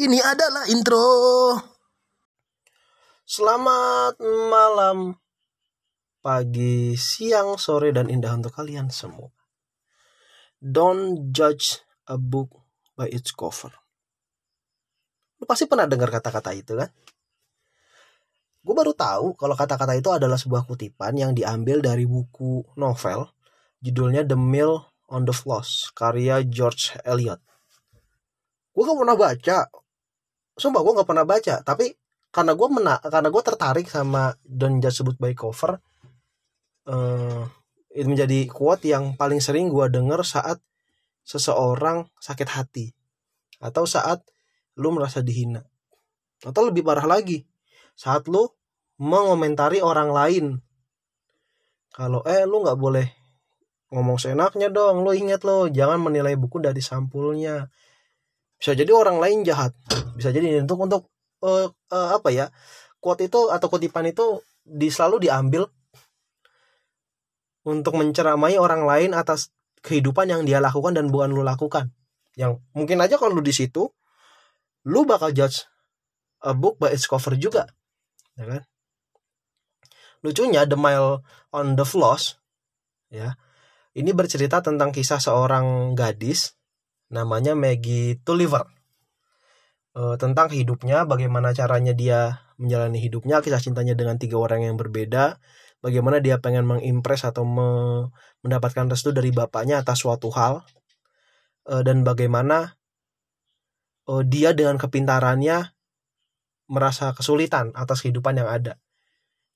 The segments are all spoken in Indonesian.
Ini adalah intro. Selamat malam, pagi, siang, sore, dan indah untuk kalian semua. Don't judge a book by its cover. Lu pasti pernah dengar kata-kata itu kan? Gue baru tahu kalau kata-kata itu adalah sebuah kutipan yang diambil dari buku novel judulnya The Mill on the Floss karya George Eliot. Gue gak pernah baca, sumpah gue gak pernah baca, tapi karena gue mena karena gue tertarik sama Don't Just Sebut by Cover uh, itu menjadi quote yang paling sering gue denger saat seseorang sakit hati atau saat lu merasa dihina. Atau lebih parah lagi saat lu mengomentari orang lain. Kalau eh lu nggak boleh ngomong seenaknya dong lu ingat lo jangan menilai buku dari sampulnya bisa jadi orang lain jahat bisa jadi untuk untuk uh, uh, apa ya quote itu atau kutipan itu di selalu diambil untuk menceramai orang lain atas kehidupan yang dia lakukan dan bukan lu lakukan. Yang mungkin aja kalau lu di situ, lu bakal judge a book by its cover juga, ya kan? Lucunya The Mile on the Floss, ya, ini bercerita tentang kisah seorang gadis namanya Maggie Tulliver e, tentang hidupnya, bagaimana caranya dia menjalani hidupnya, kisah cintanya dengan tiga orang yang berbeda, bagaimana dia pengen mengimpress atau me, mendapatkan restu dari bapaknya atas suatu hal, e, dan bagaimana e, dia dengan kepintarannya merasa kesulitan atas kehidupan yang ada.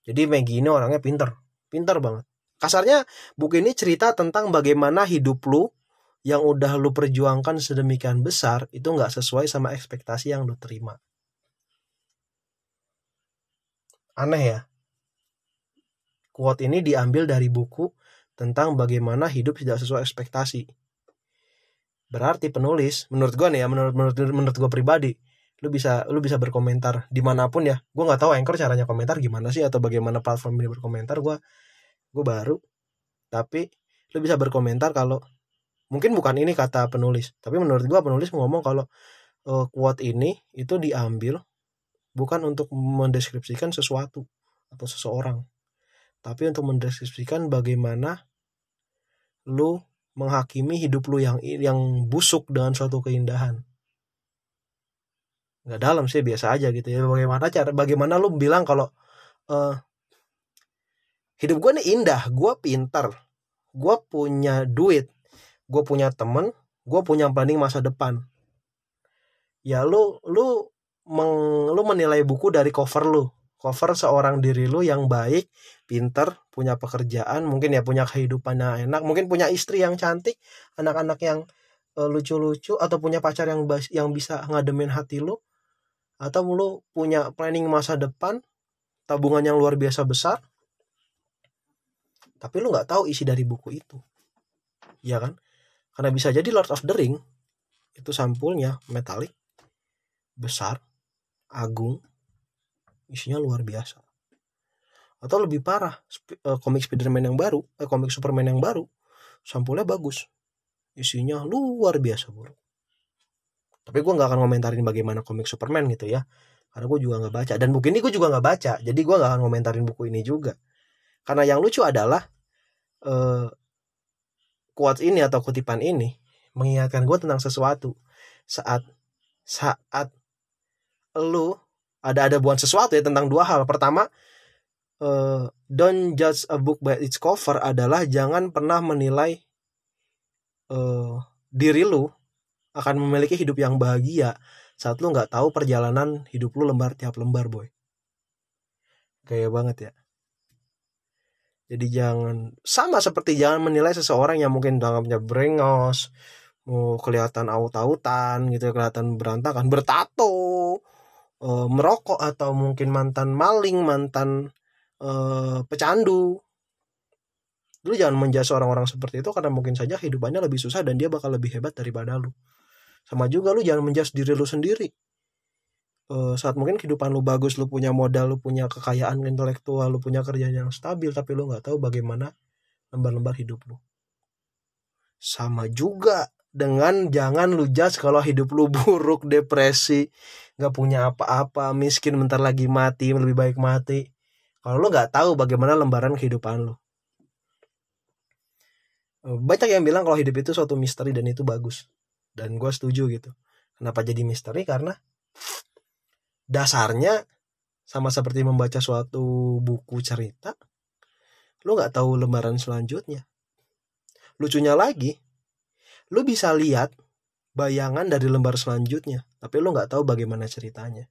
Jadi Maggie ini orangnya pinter, pinter banget. Kasarnya buku ini cerita tentang bagaimana hidup lu yang udah lu perjuangkan sedemikian besar itu nggak sesuai sama ekspektasi yang lu terima. Aneh ya. Quote ini diambil dari buku tentang bagaimana hidup tidak sesuai ekspektasi. Berarti penulis, menurut gue nih ya, menurut menurut menurut gue pribadi, lu bisa lu bisa berkomentar di mana pun ya. Gue nggak tahu anchor caranya komentar gimana sih atau bagaimana platform ini berkomentar. Gue gue baru, tapi lu bisa berkomentar kalau mungkin bukan ini kata penulis tapi menurut gua penulis ngomong kalau uh, quote ini itu diambil bukan untuk mendeskripsikan sesuatu atau seseorang tapi untuk mendeskripsikan bagaimana lu menghakimi hidup lu yang yang busuk dengan suatu keindahan. Nggak dalam sih biasa aja gitu ya. Bagaimana cara bagaimana lu bilang kalau uh, hidup gue nih indah gue pintar gue punya duit gue punya temen gue punya planning masa depan. Ya lu lu meng, lu menilai buku dari cover lu. Cover seorang diri lu yang baik pinter punya pekerjaan mungkin ya punya kehidupan yang enak mungkin punya istri yang cantik anak-anak yang uh, lucu-lucu atau punya pacar yang yang bisa ngademin hati lu atau lu punya planning masa depan tabungan yang luar biasa besar tapi lu nggak tahu isi dari buku itu. Ya kan karena bisa jadi Lord of the Ring itu sampulnya metalik, besar, agung, isinya luar biasa. Atau lebih parah, eh, komik Spider-Man yang baru, eh, komik Superman yang baru, sampulnya bagus. Isinya luar biasa buruk. Tapi gue gak akan komentarin bagaimana komik Superman gitu ya. Karena gue juga gak baca. Dan buku ini gue juga gak baca. Jadi gue gak akan komentarin buku ini juga. Karena yang lucu adalah eh, quotes ini atau kutipan ini mengingatkan gue tentang sesuatu. Saat saat lu ada ada buat sesuatu ya tentang dua hal. Pertama uh, don't judge a book by its cover adalah jangan pernah menilai uh, diri lu akan memiliki hidup yang bahagia saat lu nggak tahu perjalanan hidup lu lembar tiap lembar boy. Gaya banget ya jadi jangan sama seperti jangan menilai seseorang yang mungkin dianggapnya brengos, mau kelihatan aut-autan gitu, kelihatan berantakan, bertato, e, merokok atau mungkin mantan maling, mantan e, pecandu. Lu jangan menjadi orang-orang seperti itu karena mungkin saja kehidupannya lebih susah dan dia bakal lebih hebat daripada lu. Sama juga lu jangan menjudge diri lu sendiri uh, saat mungkin kehidupan lu bagus, lu punya modal, lu punya kekayaan intelektual, lu punya kerjaan yang stabil, tapi lu nggak tahu bagaimana lembar-lembar hidup lu. Sama juga dengan jangan lu judge kalau hidup lu buruk depresi nggak punya apa-apa miskin bentar lagi mati lebih baik mati. Kalau lu nggak tahu bagaimana lembaran kehidupan lu. Banyak yang bilang kalau hidup itu suatu misteri dan itu bagus. Dan gue setuju gitu. Kenapa jadi misteri? Karena dasarnya sama seperti membaca suatu buku cerita lu nggak tahu lembaran selanjutnya. Lucunya lagi lu bisa lihat bayangan dari lembar selanjutnya tapi lu nggak tahu bagaimana ceritanya.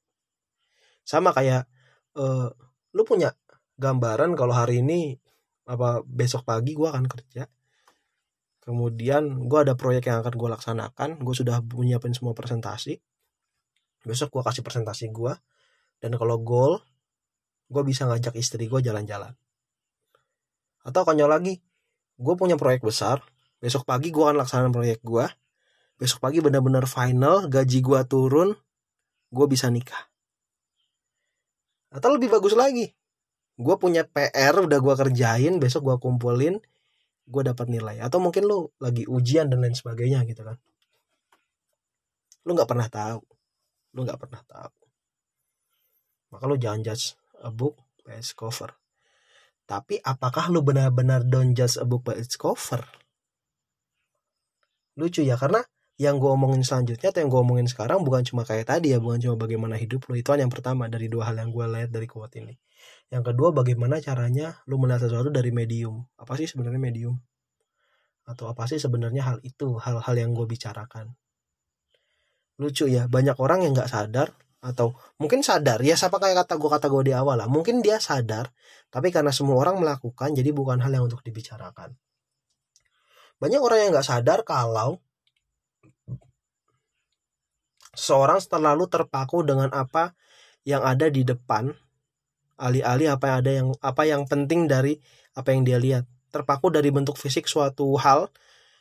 Sama kayak uh, lu punya gambaran kalau hari ini apa besok pagi gue akan kerja kemudian gue ada proyek yang akan gue laksanakan gue sudah menyiapin semua presentasi besok gue kasih presentasi gue dan kalau goal gue bisa ngajak istri gue jalan-jalan. Atau konyol lagi gue punya proyek besar besok pagi gue akan laksanakan proyek gue besok pagi benar-benar final gaji gue turun gue bisa nikah. Atau lebih bagus lagi gue punya PR udah gue kerjain besok gue kumpulin gue dapat nilai. Atau mungkin lu lagi ujian dan lain sebagainya gitu kan. Lu nggak pernah tahu lu nggak pernah tahu. Maka lu jangan judge a book by its cover. Tapi apakah lu benar-benar don't judge a book by its cover? Lucu ya karena yang gue omongin selanjutnya atau yang gue omongin sekarang bukan cuma kayak tadi ya bukan cuma bagaimana hidup lo itu yang pertama dari dua hal yang gue lihat dari quote ini. Yang kedua bagaimana caranya lu melihat sesuatu dari medium. Apa sih sebenarnya medium? Atau apa sih sebenarnya hal itu hal-hal yang gue bicarakan lucu ya banyak orang yang nggak sadar atau mungkin sadar ya siapa kayak kata gue kata gue di awal lah. Mungkin dia sadar tapi karena semua orang melakukan jadi bukan hal yang untuk dibicarakan. Banyak orang yang nggak sadar kalau seorang terlalu terpaku dengan apa yang ada di depan alih-alih apa yang ada yang apa yang penting dari apa yang dia lihat. Terpaku dari bentuk fisik suatu hal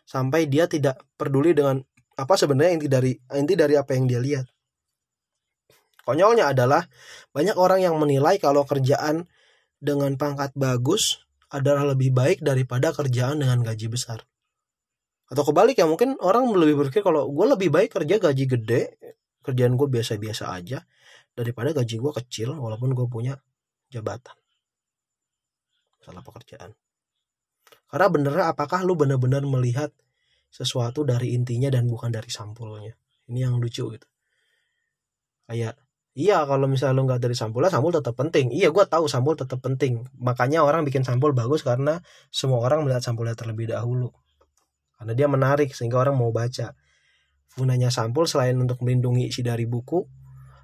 sampai dia tidak peduli dengan apa sebenarnya inti dari inti dari apa yang dia lihat? Konyolnya adalah banyak orang yang menilai kalau kerjaan dengan pangkat bagus adalah lebih baik daripada kerjaan dengan gaji besar. Atau kebalik ya mungkin orang lebih berpikir kalau gue lebih baik kerja gaji gede kerjaan gue biasa-biasa aja daripada gaji gue kecil walaupun gue punya jabatan. Salah pekerjaan. Karena benernya apakah lu benar-benar melihat sesuatu dari intinya dan bukan dari sampulnya. Ini yang lucu gitu. Kayak iya kalau misalnya lu nggak dari sampulnya sampul tetap penting. Iya gue tahu sampul tetap penting. Makanya orang bikin sampul bagus karena semua orang melihat sampulnya terlebih dahulu. Karena dia menarik sehingga orang mau baca. Gunanya sampul selain untuk melindungi isi dari buku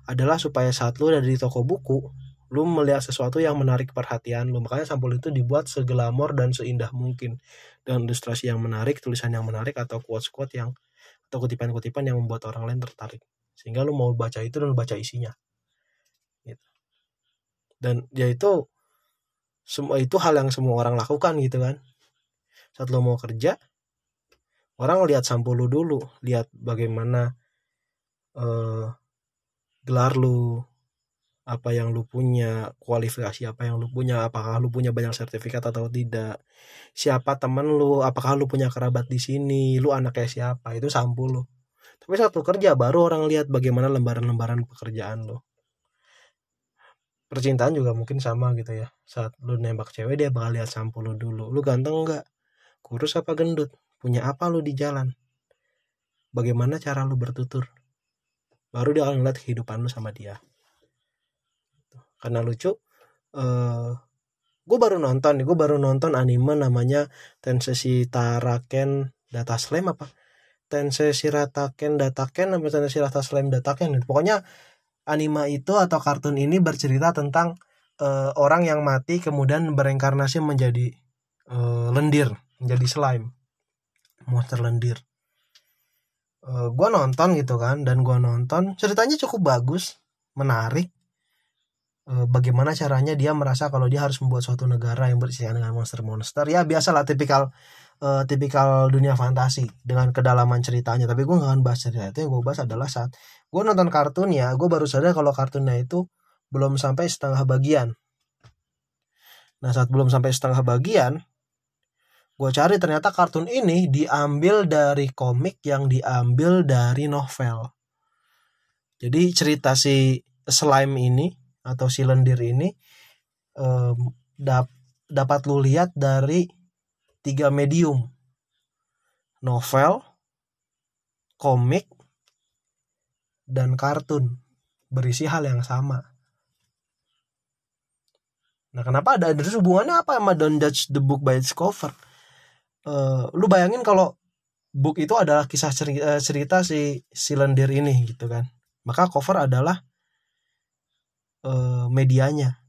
adalah supaya saat lu ada di toko buku lu melihat sesuatu yang menarik perhatian lu. Makanya sampul itu dibuat seglamor dan seindah mungkin. Dengan ilustrasi yang menarik tulisan yang menarik atau quotes-quotes yang atau kutipan-kutipan yang membuat orang lain tertarik. Sehingga lu mau baca itu dan baca isinya. Gitu. dan ya itu semua itu hal yang semua orang lakukan gitu kan. Saat lu mau kerja orang lihat sampul lu dulu. Lihat bagaimana uh, gelar lu apa yang lu punya kualifikasi apa yang lu punya apakah lu punya banyak sertifikat atau tidak siapa temen lu apakah lu punya kerabat di sini lu anaknya siapa itu sampul lu. Tapi satu kerja baru orang lihat bagaimana lembaran-lembaran pekerjaan lu. Percintaan juga mungkin sama gitu ya saat lu nembak cewek dia bakal lihat sampul lu dulu. Lu ganteng nggak? Kurus apa gendut? Punya apa lu di jalan? Bagaimana cara lu bertutur? Baru dia akan ngeliat kehidupan lu sama dia karena lucu uh, eh, gue baru nonton nih gue baru nonton anime namanya Tensei Taraken Data Slam apa? Tensei Shirataken Dataken apa Tensei Data Slam Dataken pokoknya anime itu atau kartun ini bercerita tentang uh, orang yang mati kemudian bereinkarnasi menjadi uh, lendir menjadi slime monster lendir. Uh, gue nonton gitu kan dan gue nonton ceritanya cukup bagus menarik bagaimana caranya dia merasa kalau dia harus membuat suatu negara yang berisikan dengan monster-monster ya biasalah tipikal uh, tipikal dunia fantasi dengan kedalaman ceritanya. Tapi gue gak akan bahas cerita itu. Yang gue bahas adalah saat gue nonton kartun ya gue baru sadar kalau kartunnya itu belum sampai setengah bagian. Nah saat belum sampai setengah bagian gue cari ternyata kartun ini diambil dari komik yang diambil dari novel. Jadi cerita si slime ini atau si lendir ini um, dap dapat lu lihat dari tiga medium. Novel komik dan kartun berisi hal yang sama. Nah kenapa ada terus hubungannya apa sama don't judge the book by its cover? Uh, lu bayangin kalau book itu adalah kisah cerita, eh, cerita si si lendir ini gitu kan. Maka cover adalah uh, medianya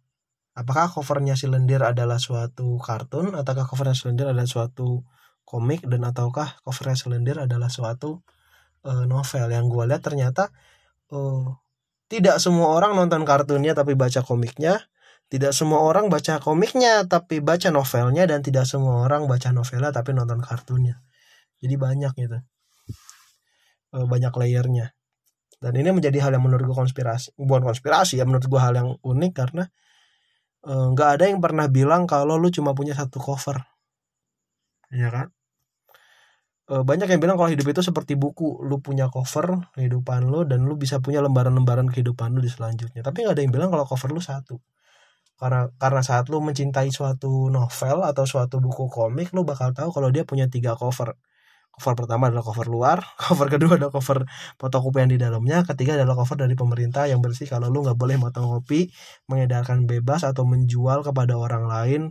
apakah covernya si lendir adalah suatu kartun ataukah covernya si lendir adalah suatu komik dan ataukah covernya si lendir adalah suatu uh, novel yang gue lihat ternyata uh, tidak semua orang nonton kartunnya tapi baca komiknya tidak semua orang baca komiknya tapi baca novelnya dan tidak semua orang baca novelnya tapi nonton kartunnya. Jadi banyak gitu. Eh, banyak layernya. Dan ini menjadi hal yang menurut gue konspirasi. Bukan konspirasi ya menurut gue hal yang unik karena eh, nggak ada yang pernah bilang kalau lu cuma punya satu cover. Ya kan? Eh, banyak yang bilang kalau hidup itu seperti buku lu punya cover kehidupan lu dan lu bisa punya lembaran-lembaran kehidupan lu di selanjutnya tapi nggak ada yang bilang kalau cover lu satu karena karena saat lu mencintai suatu novel atau suatu buku komik lu bakal tahu kalau dia punya tiga cover cover pertama adalah cover luar cover kedua adalah cover fotokopi yang di dalamnya ketiga adalah cover dari pemerintah yang bersih. Kalau lu nggak boleh fotokopi mengedarkan bebas atau menjual kepada orang lain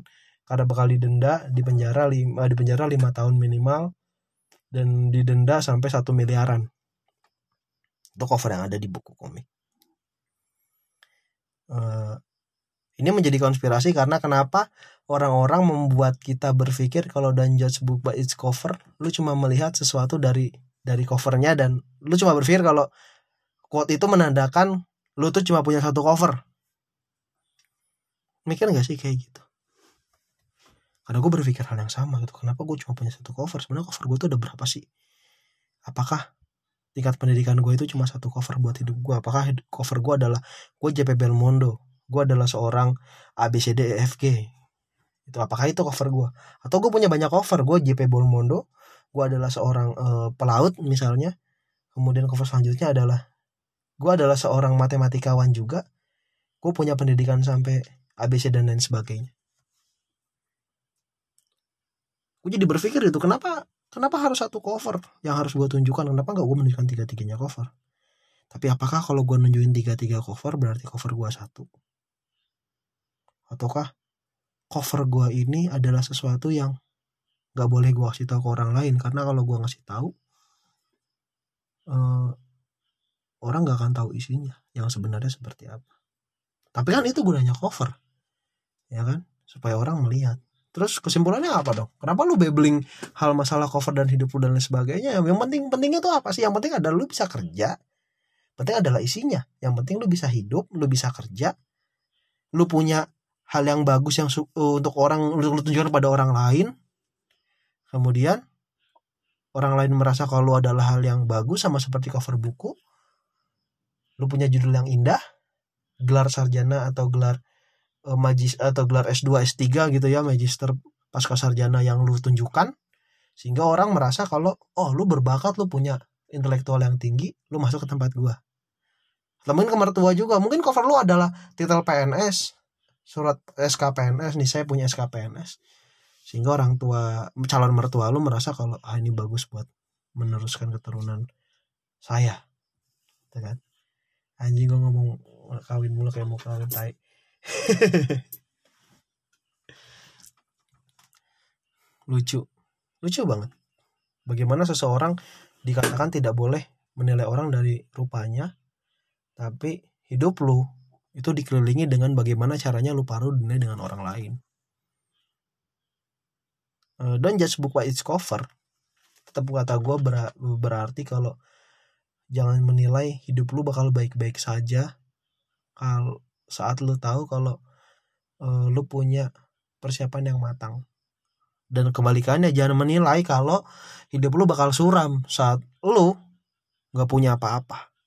karena bakal didenda di penjara lima di penjara lima tahun minimal dan didenda sampai satu miliaran. Itu cover yang ada di buku komik. Uh, ini menjadi konspirasi karena kenapa orang-orang membuat kita berpikir kalau dan judge book by its cover, lu cuma melihat sesuatu dari dari covernya dan lu cuma berpikir kalau quote itu menandakan lu tuh cuma punya satu cover. Mikir gak sih kayak gitu? Karena gue berpikir hal yang sama gitu. Kenapa gue cuma punya satu cover? Sebenarnya cover gue tuh ada berapa sih? Apakah tingkat pendidikan gue itu cuma satu cover buat hidup gue? Apakah cover gue adalah gue JP Belmondo? gue adalah seorang ABCDEFG itu apakah itu cover gue atau gue punya banyak cover gue JP Bolmondo gue adalah seorang uh, pelaut misalnya. Kemudian cover selanjutnya adalah gue adalah seorang matematikawan juga. Gue punya pendidikan sampai ABC dan lain sebagainya. Gue jadi berpikir itu kenapa kenapa harus satu cover? Yang harus gue tunjukkan kenapa nggak gue menunjukkan tiga tiganya cover? Tapi apakah kalau gue nunjukin tiga tiga cover berarti cover gue satu? Ataukah cover gue ini adalah sesuatu yang gak boleh gue kasih tahu ke orang lain. Karena kalau gue ngasih tahu uh, orang gak akan tahu isinya yang sebenarnya seperti apa. Tapi kan itu gunanya cover ya kan? Supaya orang melihat. Terus kesimpulannya apa dong? Kenapa lu babbling hal masalah cover dan hidup lu dan lain sebagainya? Yang penting pentingnya tuh apa sih? Yang penting adalah lu bisa kerja. Penting adalah isinya. Yang penting lu bisa hidup lu bisa kerja. Lu punya hal yang bagus yang uh, untuk orang untuk tunjukkan pada orang lain. Kemudian orang lain merasa kalau lu adalah hal yang bagus sama seperti cover buku lu punya judul yang indah gelar sarjana atau gelar uh, magis atau gelar S2 S3 gitu ya magister pasca sarjana yang lu tunjukkan sehingga orang merasa kalau oh lu berbakat lu punya intelektual yang tinggi lu masuk ke tempat gua. Mungkin ke mertua juga mungkin cover lu adalah titel PNS surat SKPNS nih saya punya SKPNS sehingga orang tua calon mertua lu merasa kalau ah ini bagus buat meneruskan keturunan saya. Gitu kan. Anjing gue ngomong kawin mulu kayak mau kawin tai. Lucu. Lucu banget. Bagaimana seseorang dikatakan tidak boleh menilai orang dari rupanya tapi hidup lu itu dikelilingi dengan bagaimana caranya lu paruh dunia dengan orang lain. Uh, don't judge book by its cover. Tetap kata gue ber berarti kalau jangan menilai hidup lu bakal baik-baik saja kalau saat lu tahu kalau uh, lu punya persiapan yang matang. Dan kebalikannya jangan menilai kalau hidup lu bakal suram saat lu nggak punya apa-apa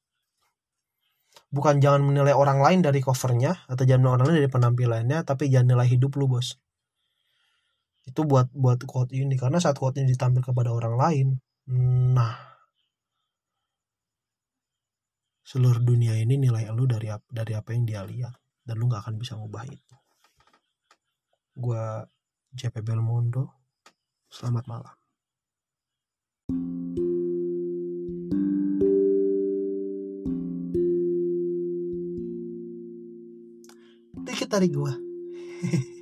bukan jangan menilai orang lain dari covernya atau jangan menilai orang lain dari penampilannya tapi jangan nilai hidup lu bos. Itu buat buat quote ini karena saat quote ini ditampil kepada orang lain nah. Seluruh dunia ini nilai lu dari dari apa yang dia lihat dan lu nggak akan bisa ngubah itu. Gue JP Belmondo. Selamat malam dikit dari gue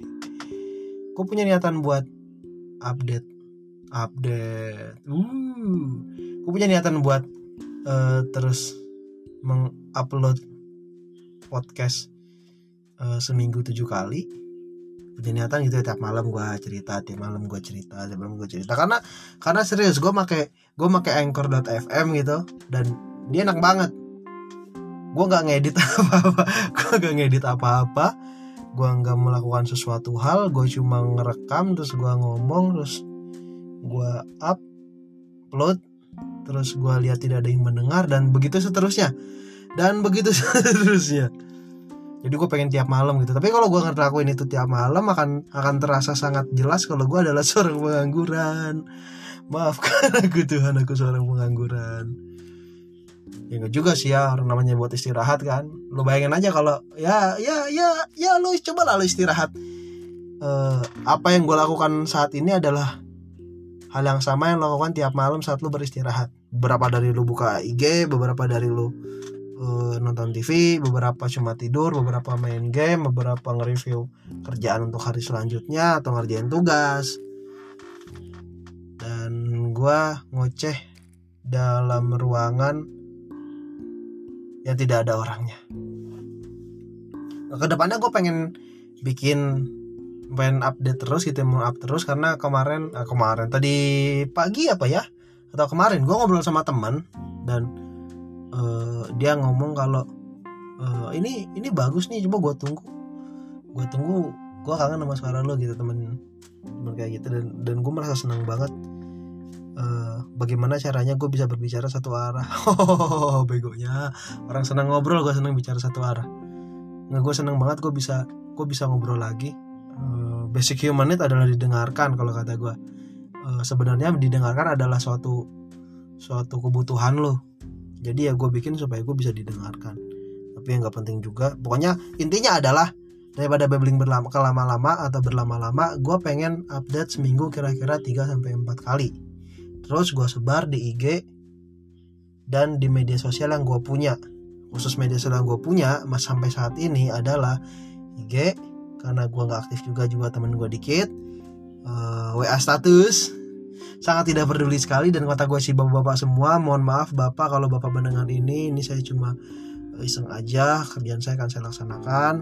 gue punya niatan buat update. Update. Uh gue punya niatan buat uh, terus mengupload podcast uh, seminggu tujuh kali. Punya niatan gitu ya tiap malam gue cerita tiap malam gue cerita tiap malam gue cerita. Karena karena serius gue make gue make anchor.fm gitu. Dan dia enak banget gue nggak ngedit apa-apa. Gue nggak ngedit apa-apa. Gue nggak melakukan sesuatu hal. Gue cuma ngerekam terus gue ngomong terus gue upload terus gue lihat tidak ada yang mendengar dan begitu seterusnya. Dan begitu seterusnya. Jadi gue pengen tiap malam gitu. Tapi kalau gue ngelakuin itu tiap malam akan akan terasa sangat jelas kalau gue adalah seorang pengangguran. Maafkan aku Tuhan aku seorang pengangguran ya enggak juga sih ya namanya buat istirahat kan. Lo bayangin aja kalau ya ya ya ya lo coba lah lo istirahat. Uh, apa yang gue lakukan saat ini adalah hal yang sama yang lo lakukan tiap malam saat lo beristirahat. Beberapa dari lo buka IG beberapa dari lo uh, nonton TV beberapa cuma tidur beberapa main game beberapa nge-review kerjaan untuk hari selanjutnya atau ngerjain tugas. Dan gue ngoceh dalam ruangan yang tidak ada orangnya. Nah, ke depannya gue pengen bikin pengen update terus gitu mau up terus karena kemarin ah, kemarin tadi pagi apa ya? Atau kemarin gue ngobrol sama teman dan uh, dia ngomong kalau uh, ini ini bagus nih coba gue tunggu. Gue tunggu gue kangen sama suara lo gitu temen temen kayak gitu dan dan gue merasa senang banget uh, bagaimana caranya gue bisa berbicara satu arah? Oh begonya. Orang senang ngobrol gue senang bicara satu arah. Nggak gue senang banget gue bisa gue bisa ngobrol lagi. Uh, basic human need adalah didengarkan kalau kata gue uh, sebenarnya didengarkan adalah suatu suatu kebutuhan lo. Jadi ya gue bikin supaya gue bisa didengarkan. Tapi yang nggak penting juga pokoknya intinya adalah daripada babbling berlama kelama-lama atau berlama-lama gue pengen update seminggu kira-kira 3 sampai 4 kali terus gue sebar di IG dan di media sosial yang gue punya. Khusus media sosial yang gue punya mas sampai saat ini adalah IG karena gue nggak aktif juga juga temen gue dikit. Uh, eh, WA status sangat tidak peduli sekali dan kata gue sih bapak-bapak semua mohon maaf bapak kalau bapak mendengar ini ini saya cuma iseng aja kerjaan saya akan saya laksanakan.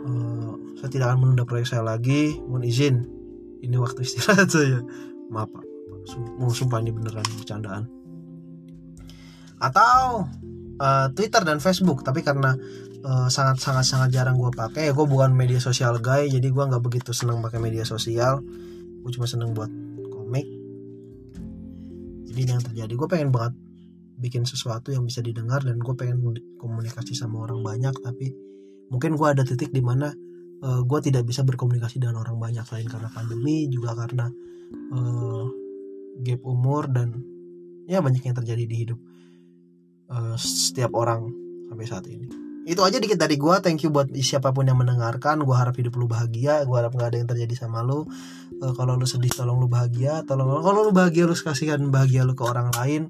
Uh, saya tidak akan menunda proyek saya lagi mohon izin. Ini waktu istirahat saya. Maaf pak mau sumpah ini beneran bercandaan. Atau uh, Twitter dan Facebook tapi karena uh, sangat sangat jarang gue pakai ya gue bukan media sosial guy jadi gue nggak begitu senang pakai media sosial. Gue cuma seneng buat komik. Jadi yang terjadi. Gue pengen banget bikin sesuatu yang bisa didengar dan gue pengen komunikasi sama orang banyak tapi mungkin gue ada titik di mana uh, gue tidak bisa berkomunikasi dengan orang banyak selain karena pandemi juga karena uh, gap umur dan ya banyak yang terjadi di hidup uh, setiap orang sampai saat ini. Itu aja dikit dari gue thank you buat siapa pun yang mendengarkan. Gue harap hidup lu bahagia. Gue harap nggak ada yang terjadi sama lu. Uh, kalau lu sedih tolong lu bahagia. Tolong kalau lu bahagia lu kasihkan bahagia lu ke orang lain.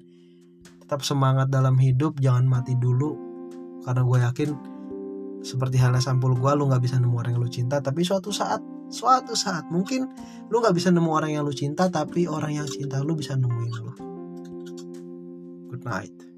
Tetap semangat dalam hidup. Jangan mati dulu. Karena gue yakin seperti halnya sampul gue lu nggak bisa nemu orang yang lu cinta. Tapi suatu saat suatu saat mungkin lu nggak bisa nemu orang yang lu cinta tapi orang yang cinta lu bisa nemuin lu. Good night